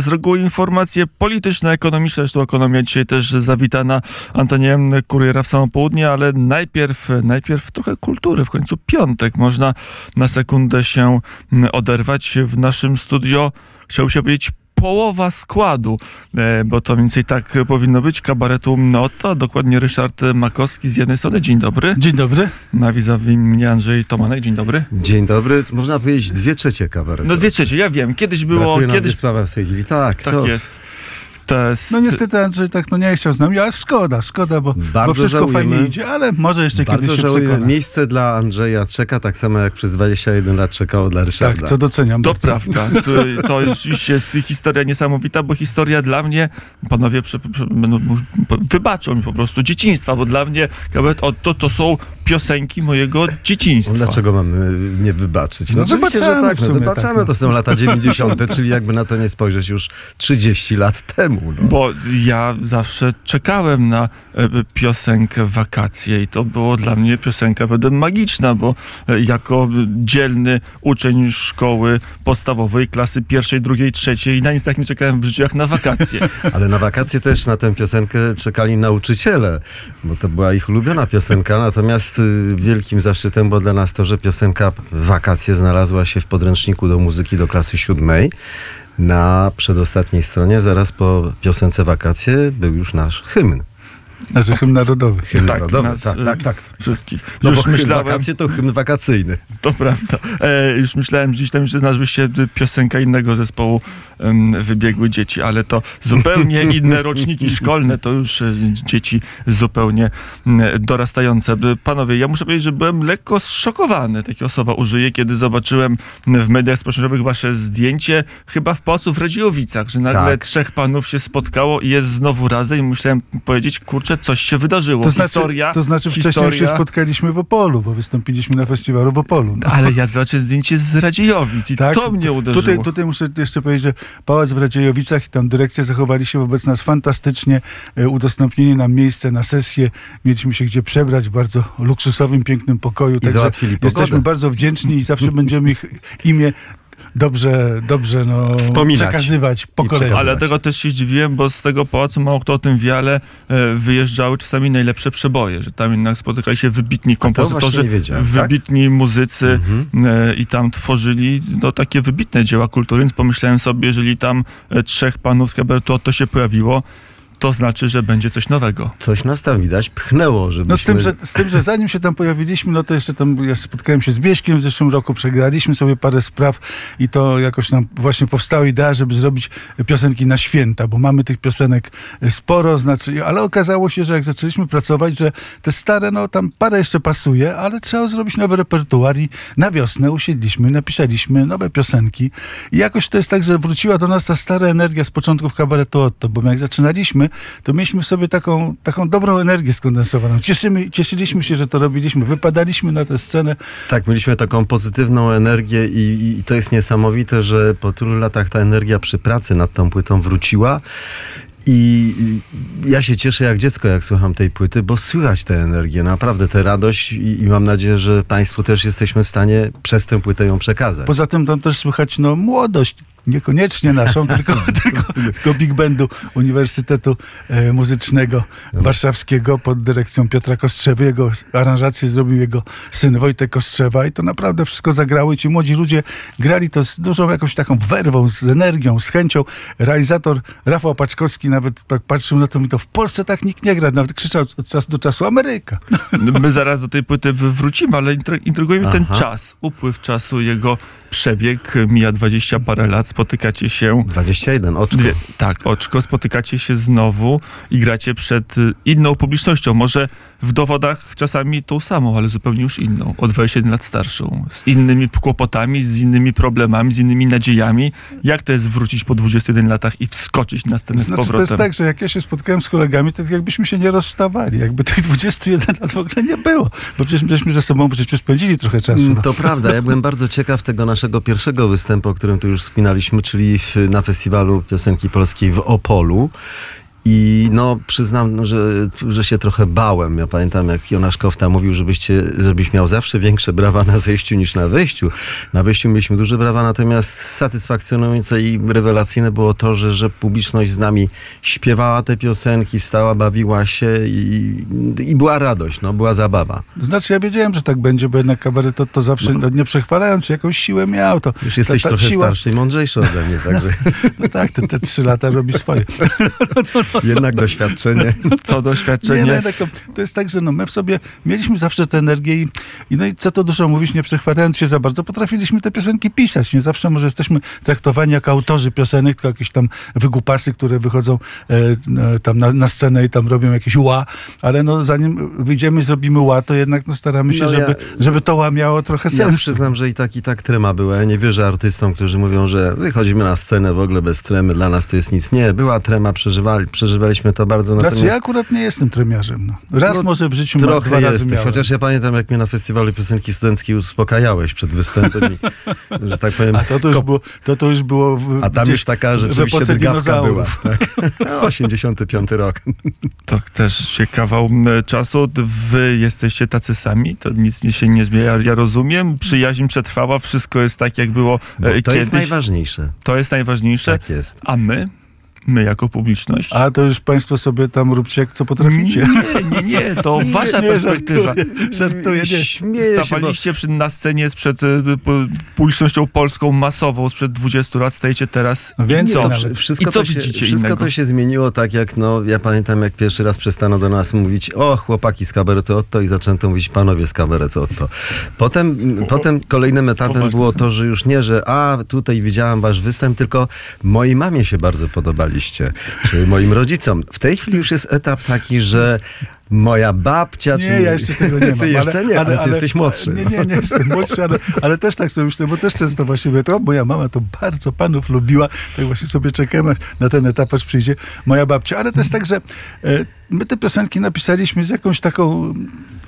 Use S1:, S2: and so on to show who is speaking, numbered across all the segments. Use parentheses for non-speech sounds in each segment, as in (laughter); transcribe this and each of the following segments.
S1: Z reguły informacje polityczne, ekonomiczne, zresztą ekonomia dzisiaj też zawitana Antonię Kuriera w samo południe, ale najpierw, najpierw trochę kultury. W końcu piątek. Można na sekundę się oderwać w naszym studio. Chciałbym się powiedzieć połowa składu, e, bo to mniej więcej tak powinno być, kabaretu Nota, dokładnie Ryszard Makowski z jednej strony. Dzień dobry.
S2: Dzień dobry.
S1: Na vis-a-vis mnie Andrzej Tomanek. Dzień dobry.
S3: Dzień dobry. Można powiedzieć dwie trzecie kabaretu.
S1: No dwie trzecie, ja wiem. Kiedyś było...
S3: Brakuje
S1: kiedyś
S3: Wiesława w tej chwili. Tak,
S1: Tak
S3: to
S1: jest. To jest...
S2: No niestety Andrzej tak no nie chciał z nami, ale szkoda, szkoda, bo,
S3: Bardzo
S2: bo wszystko
S3: żałujemy.
S2: fajnie idzie, ale może jeszcze
S3: Bardzo
S2: kiedyś się
S3: żałuję.
S2: przekona.
S3: Miejsce dla Andrzeja czeka tak samo jak przez 21 lat czekało dla Ryszarda.
S2: Tak, co doceniam.
S1: To
S2: bardzo.
S1: prawda. To, to rzeczywiście jest historia niesamowita, bo historia dla mnie, panowie prze, prze, będą, wybaczą mi po prostu dzieciństwa, bo dla mnie to, to są piosenki mojego dzieciństwa.
S3: No Dlaczego mamy nie wybaczyć?
S2: No
S3: oczywiście, że
S2: wybaczamy
S3: tak, no, wybaczamy.
S2: tak, no.
S3: To są lata 90., (laughs) czyli jakby na to nie spojrzeć już 30 lat temu. No.
S1: Bo ja zawsze czekałem na e, piosenkę Wakacje i to było dla mnie piosenka będę magiczna, bo e, jako dzielny uczeń szkoły podstawowej, klasy pierwszej, drugiej, trzeciej na nic tak nie czekałem w życiu jak na wakacje. (laughs)
S3: Ale na wakacje też na tę piosenkę czekali nauczyciele, bo to była ich ulubiona piosenka. Natomiast y, wielkim zaszczytem było dla nas to, że piosenka Wakacje znalazła się w podręczniku do muzyki do klasy siódmej. Na przedostatniej stronie, zaraz po piosence Wakacje, był już nasz hymn.
S2: Znaczy hymn narodowy.
S3: Hymn
S1: Tak,
S3: narodowy.
S1: nas,
S3: tak,
S1: y,
S3: tak, tak.
S1: Wszystkich.
S3: No
S1: Już
S3: bo
S1: myślałem,
S3: wakacje to hymn wakacyjny. (laughs)
S1: To prawda. E, już myślałem, że gdzieś tam jeszcze znalazły się piosenka innego zespołu em, Wybiegły Dzieci, ale to zupełnie (laughs) inne roczniki szkolne, to już e, dzieci zupełnie dorastające. B- Panowie, ja muszę powiedzieć, że byłem lekko zszokowany, takie słowa użyję, kiedy zobaczyłem w mediach społecznościowych wasze zdjęcie, chyba w Pałacu w Radziowicach, że nagle
S3: Tak.
S1: trzech panów się spotkało i jest znowu razem i musiałem powiedzieć, kurczę, coś się wydarzyło.
S2: To znaczy,
S1: historia,
S2: to znaczy wcześniej
S1: historia...
S2: się spotkaliśmy w Opolu, bo wystąpiliśmy na festiwalu w Opolu. No.
S1: Ale ja zobaczyłem zdjęcie z Radziejowic i
S2: Tak,
S1: to mnie uderzyło.
S2: Tutaj, tutaj muszę jeszcze powiedzieć, że Pałac w Radziejowicach i tam dyrekcja zachowali się wobec nas fantastycznie. E, Udostępnili nam miejsce na sesję. Mieliśmy się gdzie przebrać w bardzo luksusowym, pięknym pokoju.
S3: I pogodę.
S2: jesteśmy bardzo wdzięczni i zawsze będziemy ich imię dobrze, dobrze no,
S3: Wspominać.
S2: przekazywać
S3: przekazywać.
S1: Ale tego też się zdziwiłem, bo z tego pałacu mało kto o tym wie, ale e, wyjeżdżały czasami najlepsze przeboje, że tam jednak spotykali się wybitni kompozytorzy,
S3: tak?
S1: wybitni muzycy
S3: Mhm.
S1: e, i tam tworzyli no, takie wybitne dzieła kultury, więc pomyślałem sobie, jeżeli tam e, trzech panów z kabaretu to się pojawiło, to znaczy, że będzie coś nowego.
S3: Coś nas tam widać pchnęło, żebyśmy...
S2: No z tym, że, z tym, że zanim się tam pojawiliśmy, no to jeszcze tam ja spotkałem się z Bieśkiem w zeszłym roku, przegraliśmy sobie parę spraw i to jakoś nam właśnie powstała idea, żeby zrobić piosenki na święta, bo mamy tych piosenek sporo, znaczy, ale okazało się, że jak zaczęliśmy pracować, że te stare, no tam parę jeszcze pasuje, ale trzeba zrobić nowy repertuar i na wiosnę usiedliśmy, napisaliśmy nowe piosenki i jakoś to jest tak, że wróciła do nas ta stara energia z początków kabaretu Otto, bo jak zaczynaliśmy, to mieliśmy sobie taką, taką dobrą energię skondensowaną. Cieszymy, cieszyliśmy się, że to robiliśmy. Wypadaliśmy na tę scenę.
S3: Tak, mieliśmy taką pozytywną energię i, i to jest niesamowite, że po tylu latach ta energia przy pracy nad tą płytą wróciła. I i ja się cieszę jak dziecko, jak słucham tej płyty, bo słychać tę energię, naprawdę tę radość i, i mam nadzieję, że Państwu też jesteśmy w stanie przez tę płytę ją przekazać.
S2: Poza tym tam też słychać no, młodość. Niekoniecznie naszą, (laughs) tylko, tylko, tylko Big Bandu Uniwersytetu e, Muzycznego Warszawskiego pod dyrekcją Piotra Kostrzewy. Jego aranżację zrobił jego syn Wojtek Kostrzewa i to naprawdę wszystko zagrało i ci młodzi ludzie grali to z dużą jakąś taką werwą, z energią, z chęcią. Realizator Rafał Paczkowski nawet tak patrzył na to i to w Polsce tak nikt nie gra. Nawet krzyczał od czasu do czasu Ameryka.
S1: My zaraz do tej płyty wrócimy, ale intry- intryguje mnie ten czas, upływ czasu, jego przebieg, mija 20 parę lat, spotykacie się
S3: 21, oczko.
S1: Dwie, tak, oczko, spotykacie się znowu i gracie przed y, inną publicznością. Może w dowodach czasami tą samą, ale zupełnie już inną. O 21 lat starszą. Z innymi kłopotami, z innymi problemami, z innymi nadziejami. Jak to jest wrócić po 21 latach i wskoczyć na scenę z
S2: Znaczy, to
S1: powrotem?
S2: jest tak, że jak ja się spotkałem z kolegami, to jakbyśmy się nie rozstawali. Jakby tych 21 lat w ogóle nie było. Bo przecież żeśmy ze sobą w życiu spędzili trochę czasu.
S3: Mm,
S2: No.
S3: To prawda, ja (laughs) byłem bardzo ciekaw tego naszego pierwszego występu, o którym tu już czyli na festiwalu piosenki polskiej w Opolu. I no przyznam, że, że się trochę bałem. Ja pamiętam, jak Jonasz Kofta mówił, żebyście, żebyś miał zawsze większe brawa na zejściu niż na wejściu. Na wejściu mieliśmy duże brawa, natomiast satysfakcjonujące i rewelacyjne było to, że, że publiczność z nami śpiewała te piosenki, wstała, bawiła się i, i była radość, no, była zabawa.
S2: Znaczy ja wiedziałem, że tak będzie, bo jednak kabaret to, to zawsze, no. nie przechwalając, jakąś siłę miał. To,
S3: Już jesteś
S2: ta, ta
S3: trochę
S2: siła,
S3: starszy i mądrzejszy ode mnie, (laughs) także
S2: No tak, te, te trzy lata robi swoje. (laughs)
S3: jednak doświadczenie.
S1: Co
S2: Nie,
S1: doświadczenie.
S2: no, tak, to jest tak, że no, my w sobie mieliśmy zawsze tę energię i, i no i co to dużo mówić, nie przechwalając się za bardzo, potrafiliśmy te piosenki pisać. Nie zawsze może jesteśmy traktowani jako autorzy piosenek, tylko jakieś tam wygupasy, które wychodzą e, no, tam na, na scenę i tam robią jakieś ła, ale no zanim wyjdziemy i zrobimy ła, to jednak no, staramy się,
S3: No ja-
S2: żeby, żeby to ła miało trochę
S3: Ja
S2: sensu.
S3: przyznam, że i tak, i tak trema była. Ja nie wierzę artystom, którzy mówią, że wychodzimy na scenę w ogóle bez tremy, dla nas to jest nic. Nie, była trema, przeżywali, przeżywaliśmy to bardzo.
S2: Znaczy
S3: Natomiast
S2: ja akurat nie jestem tremiarzem. No. Raz
S3: No,
S2: może w życiu
S3: trochę
S2: dwa razy
S3: jest.
S2: miałem.
S3: Chociaż ja pamiętam, jak mnie na festiwalu piosenki studenckiej uspokajałeś przed występem i, że tak powiem,
S2: A to, to, już było, to, to już było w,
S3: a tam już taka rzeczywiście drgawka była. Tak. (laughs) No, 85 rok.
S1: To też się kawał czasu. Wy jesteście tacy sami, to nic nie- się nie zmienia. Ja rozumiem, przyjaźń przetrwała, wszystko jest tak, jak było
S3: Bo
S1: e,
S3: to
S1: kiedyś.
S3: jest najważniejsze.
S1: To jest najważniejsze.
S3: Tak jest.
S1: A my? My jako publiczność?
S2: A to już państwo sobie tam róbcie, jak co potraficie.
S1: Nie, nie, nie, to (laughs)
S2: Nie,
S1: wasza
S2: nie,
S1: perspektywa.
S2: Żartuję, żartuję nie.
S3: Śmieję się, bo...
S1: Stawaliście na scenie sprzed y, p- publicznością polską masową sprzed 20 lat, stajecie teraz
S2: więcej
S1: co?
S2: nawet.
S3: wszystko,
S1: I co
S3: to się,
S1: widzicie
S3: wszystko
S1: innego?
S3: to się zmieniło tak jak, no, ja pamiętam jak pierwszy raz przestano do nas mówić o, chłopaki z kabaretu Otto i zaczęto mówić panowie z kabaretu Otto. Potem, potem kolejnym etapem
S1: Poważny
S3: było to, że już nie, że a, tutaj widziałam wasz występ, tylko mojej mamie się bardzo podobaliście, czy moim rodzicom. W tej chwili już jest etap taki, że moja babcia,
S2: Nie,
S3: czy...
S2: ja jeszcze tego nie (laughs) mam.
S3: Ty jeszcze nie, ale, ty jesteś młodszy.
S2: Nie, nie, nie jestem młodszy, ale, ale też tak sobie myślę, bo też często właśnie mówię, to moja mama to bardzo panów lubiła, tak właśnie sobie czekamy na ten etap, aż przyjdzie moja babcia. Ale to jest tak, że e, my te piosenki napisaliśmy z jakąś taką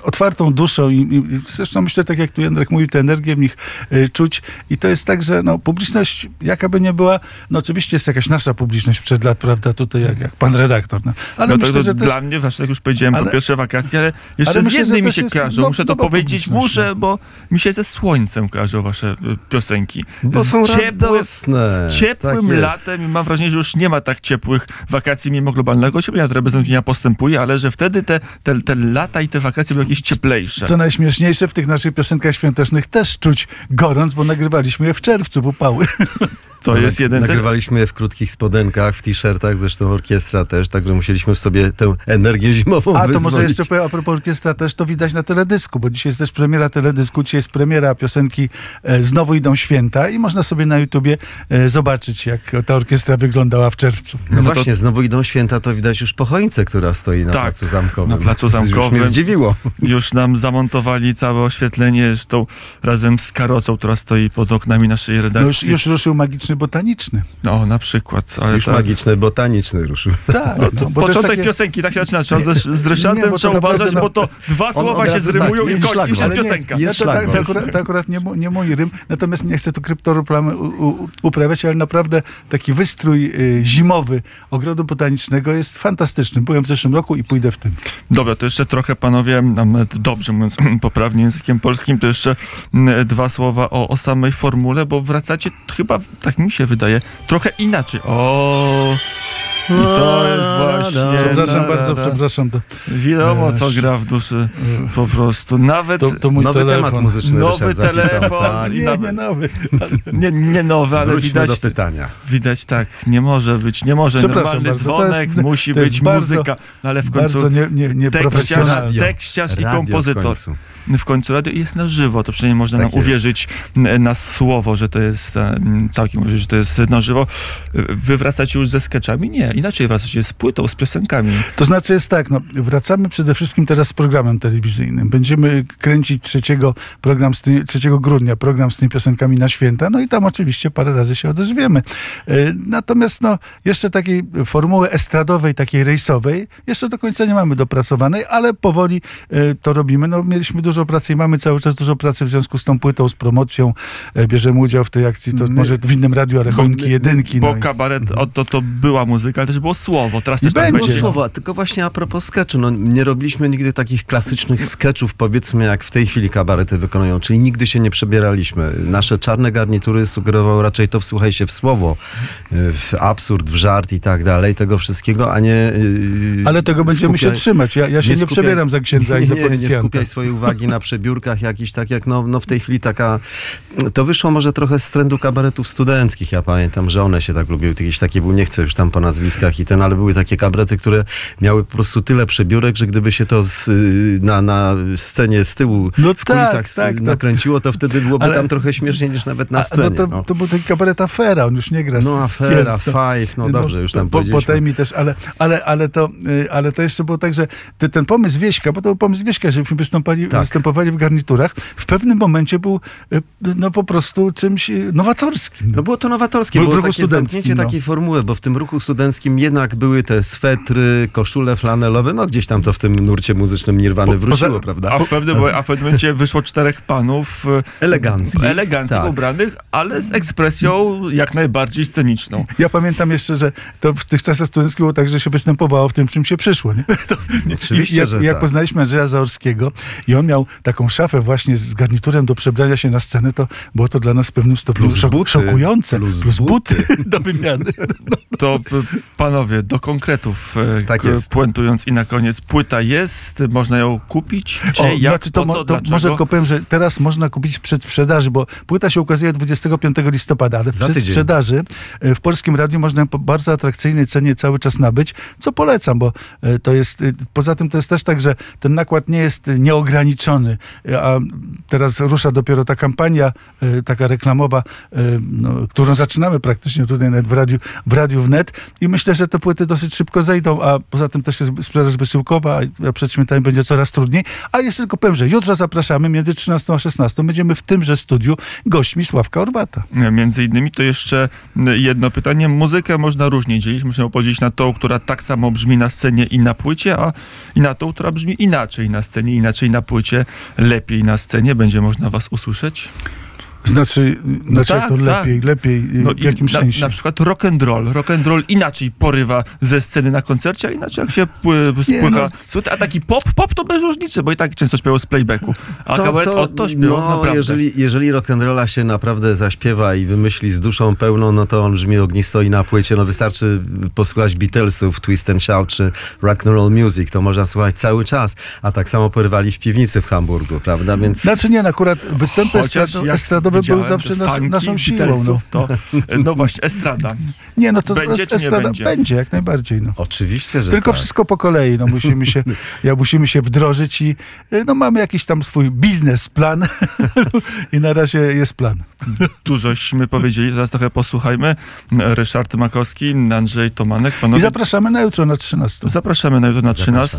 S2: otwartą duszą i, i zresztą myślę, tak jak tu Jędrek mówił, tę energię w nich e, czuć i to jest tak, że no, publiczność, jaka by nie była, no oczywiście jest jakaś nasza publiczność przed lat, prawda, tutaj jak, jak pan redaktor, no. ale
S1: no to,
S2: myślę,
S1: to
S2: że też...
S1: dla mnie, właśnie jak już powiedziałem,
S2: Ale-
S1: po pierwsze wakacje, ale jeszcze
S2: ale
S1: z
S2: myślę,
S1: jednym mi się
S2: jest
S1: kojarzą.
S2: no-
S1: muszę to
S2: nowa
S1: powiedzieć, muszę,
S2: no.
S1: bo mi się ze słońcem kojarzą wasze y, piosenki.
S3: Bo
S1: z
S3: są
S1: ciepłym,
S3: radosne.
S1: z ciepłym
S3: Tak
S1: latem i mam wrażenie, że już nie ma tak ciepłych wakacji mimo globalnego ocieplenia, które bez wątpienia postępuje, ale że wtedy te, te, te lata i te wakacje były jakieś cieplejsze.
S2: Co najśmieszniejsze, w tych naszych piosenkach świątecznych też czuć gorąc, bo nagrywaliśmy je w czerwcu, w upały. (laughs)
S1: To jest jeden ten...
S3: Nagrywaliśmy je w krótkich spodenkach, w t-shirtach, zresztą orkiestra też, także musieliśmy w sobie tę energię zimową
S2: A to
S3: wyzwolić.
S2: może jeszcze powiem, a propos orkiestra też to widać na teledysku, bo dzisiaj jest też premiera teledysku, dzisiaj jest premiera piosenki e, Znowu idą święta i można sobie na YouTubie e, zobaczyć, jak ta orkiestra wyglądała w czerwcu.
S3: No,
S1: No to-
S3: właśnie, znowu idą święta, to widać już po choince, która stoi na
S1: Tak,
S3: placu zamkowym.
S1: na placu
S3: Już
S1: zamkowym.
S3: mnie zdziwiło.
S1: Już nam zamontowali całe oświetlenie, zresztą razem z karocą, która stoi pod oknami naszej
S2: No już,
S1: redakcji.
S2: już ruszył magiczny botaniczny.
S1: No, na przykład. Ale
S3: Już
S1: tak.
S3: magiczny, botaniczny ruszył.
S2: Tak, no, jest
S1: Początek
S2: takie-
S1: piosenki, tak się zaczyna. Trzeba z, z Ryszardem trzeba uważać,
S2: no-
S1: bo to dwa słowa
S3: od
S1: się
S3: razu
S1: zrymują
S3: tak,
S1: i,
S3: jest
S1: koń,
S3: szlagwort.
S1: już jest
S2: Ale nie,
S1: piosenka.
S3: Jest
S2: no to, tak, to, akurat, to akurat nie, nie mój rym, natomiast nie chcę tu kryptoreklamy u- uprawiać, ale naprawdę taki wystrój y, zimowy ogrodu botanicznego jest fantastyczny. Byłem w zeszłym roku i pójdę w tym.
S1: Dobra, to jeszcze trochę panowie, dobrze mówiąc (clears throat) poprawnie językiem polskim, to jeszcze mm, dwa słowa o, o samej formule, bo wracacie chyba, tak mi się wydaje, trochę inaczej. O. I to jest właśnie.
S2: Przepraszam bardzo, przepraszam. To,
S1: Wiadomo, co
S2: Eee,
S1: gra w duszy. Po prostu. Nawet
S2: to, to mój
S3: Nowy
S2: telefon.
S3: temat muzyczny
S1: Nowy
S3: Ryszard zapisał,
S1: telefon.
S3: tak.
S1: I
S2: Nie,
S1: nawet-
S2: nie nowy.
S1: nie, nie nowy, ale
S3: Wróćmy
S1: widać,
S3: do pytania.
S1: widać tak, nie może być, nie może. Normalny
S2: bardzo, to
S1: dzwonek,
S2: jest-
S1: musi
S2: to jest
S1: być
S2: bardzo-
S1: muzyka. No ale w końcu
S2: Bardzo nie, nie,
S1: tekściarz, tekściarz i
S3: Radio w
S1: kompozytor.
S3: końcu.
S1: w końcu radio jest na żywo, to przynajmniej można
S3: Tak
S1: nam
S3: jest.
S1: uwierzyć na słowo, że to jest e, całkiem uwierzyć, że to jest na żywo. Wy wracacie już ze Nie, inaczej wracacie z płytą, z piosenkami.
S2: To znaczy jest tak, no, wracamy przede wszystkim teraz z programem telewizyjnym. Będziemy kręcić 3, program z tymi, 3 grudnia program z tymi piosenkami na święta, no i tam oczywiście parę razy się odezwiemy. E, Natomiast no, jeszcze takiej formuły estradowej, takiej rejsowej, jeszcze do końca nie mamy dopracowanej, ale powoli e, to robimy. No, mieliśmy dużo pracy i mamy cały czas dużo pracy w związku z tą płytą, z promocją. E, Bierzemy udział w tej akcji, to
S1: My-
S2: może w innym radiu, ale choinki jedynki.
S1: Bo
S2: no i-
S1: kabaret, o, to, to była muzyka, ale też było słowo. Teraz też tak
S2: będzie.
S3: Słowo, a tylko właśnie a propos sketchu, no nie robiliśmy nigdy takich klasycznych sketchów, powiedzmy jak w tej chwili kabarety wykonują, czyli nigdy się nie przebieraliśmy. Nasze czarne garnitury sugerowały raczej to wsłuchaj się w słowo, w absurd, w żart i tak dalej, tego wszystkiego, a nie... y,
S2: Ale tego będziemy się
S3: skupiaj-
S2: trzymać. Ja, ja się nie,
S3: skupiaj-
S2: przebieram za księdza i (laughs) za
S3: nie, nie
S2: policjanta.
S3: skupiaj swojej uwagi na przebiórkach jakiś tak jak no, no w tej chwili taka to wyszło może trochę z trendu kabaretów studenckich. Ja pamiętam, że one się tak lubiły. Jakieś takie był, nie chcę już tam po nazwiskach i ten, ale były takie kabarety, które miały po prostu tyle przebiórek, że gdyby się to z, y, na, na scenie z tyłu
S2: No
S3: w
S2: tak,
S3: kulisach
S2: tak, to-
S3: nakręciło, to wtedy byłoby
S2: Ale-
S3: tam trochę śmieszniej niż nawet na
S2: A,
S3: scenie.
S2: no to,
S3: no.
S2: to był taki kabaret afera, on już nie gra
S3: No afera, five, no dobrze, już
S2: to
S3: tam
S2: po. Potem mi też, ale, ale, ale, to, y, ale to jeszcze było tak, że ten pomysł Wieśka, bo to był pomysł Wieśka, żebyśmy wystąpali,
S3: Tak.
S2: występowali w garniturach, w pewnym momencie był y, no po prostu czymś nowatorskim.
S3: No było to nowatorskie,
S2: W
S3: było takie
S2: studenckim, no.
S3: takiej formuły, bo w tym ruchu studenckim jednak były te swetry, koszule flanelowe, no gdzieś tam to w tym nurcie muzycznym Nirwany
S2: Po-
S3: wróciło,
S2: poza-
S3: prawda?
S1: A w, pewnym, a w pewnym momencie wyszło czterech panów e,
S3: Eleganckich.
S1: eleganckich
S3: Tak.
S1: ubranych, ale z ekspresją jak najbardziej sceniczną.
S2: Ja pamiętam jeszcze, że to w tych czasach studenckich było tak, że się występowało w tym, czym się przyszło. Nie? (laughs) To,
S3: Oczywiście,
S2: I jak,
S3: że
S2: jak
S3: tak.
S2: poznaliśmy Andrzeja Zaorskiego i on miał taką szafę właśnie z garniturem do przebrania się na scenę, to było to dla nas w pewnym stopniu
S3: Plus
S2: szok,
S3: buty.
S2: szokujące.
S3: Plus
S2: Plus,
S3: buty.
S2: buty. (laughs) do wymiany.
S1: To panowie, do konkretów e,
S3: Tak jest.
S1: puentując i na koniec, płyta jest, można ją kupić? Gdzie,
S2: O,
S1: jak,
S2: znaczy to,
S1: po co,
S2: to może tylko powiem, że teraz można kupić w przedsprzedaży, bo płyta się ukazuje 25 listopada, ale
S3: tydzień.
S2: przedsprzedaży e, w Polskim Radiu można ją po bardzo atrakcyjnej cenie cały czas nabyć, co polecam, bo e, to jest, poza tym to jest też tak, że ten nakład nie jest nieograniczony, a teraz rusza dopiero ta kampania taka reklamowa, no, którą zaczynamy praktycznie tutaj nawet w radiu, w radiu wnet i myślę, że te płyty dosyć szybko zejdą, a poza tym też jest sprzedaż wysyłkowa, a przed świętami będzie coraz trudniej. A jeszcze tylko powiem, że jutro zapraszamy między 13 a 16. Będziemy w tymże studiu gośćmi Sławka Orwata.
S1: E, Między innymi to jeszcze m, jedno pytanie. Muzykę można różnie dzielić. Można ją podzielić na tą, która tak samo brzmi na scenie i na płycie, a i na tą, która brzmi inaczej na scenie, inaczej na płycie, lepiej na scenie. Będzie można was usłyszeć?
S2: Znaczy, znaczy
S1: tak,
S2: to
S1: tak.
S2: lepiej, lepiej,
S1: No
S2: w jakim
S1: na,
S2: sensie?
S1: Na przykład rock and roll. Rock and roll inaczej porywa ze sceny na koncercie, a inaczej jak się pły, spłycha.
S2: no.
S1: A taki pop, pop to bez różnicy, bo i tak często śpiewał z playbacku. A kabaret o to śpiewał
S3: no,
S1: naprawdę.
S3: jeżeli, jeżeli rock'n'rolla się naprawdę zaśpiewa i wymyśli z duszą pełną, no to on brzmi ognisto i na płycie. No wystarczy posłuchać Beatlesów, Twist and Shout czy Rock'n'Roll Music, to można słuchać cały czas. A tak samo porywali w piwnicy w Hamburgu, prawda? Więc
S2: Znaczy nie, no akurat występy
S1: Chociaż
S2: estrado,
S1: jak
S2: estradowe
S1: widziałem
S2: zawsze nas, naszą siłą. No.
S1: To, no właśnie, estrada.
S2: Nie, no to
S1: Będzie
S2: estrada
S1: będzie?
S2: będzie, jak najbardziej. No.
S3: oczywiście, że
S2: Tylko
S3: tak.
S2: wszystko po kolei. No, musimy, się, (laughs) ja, musimy się wdrożyć i y, no, mamy jakiś tam swój biznesplan (laughs) i na razie jest plan.
S1: Dużośmy powiedzieli, zaraz trochę posłuchajmy. Ryszard Makowski, Andrzej Tomanek,
S2: I
S1: panowie.
S2: zapraszamy na jutro na 13.
S1: Zapraszamy na jutro na
S3: Zapraszamy.
S1: 13.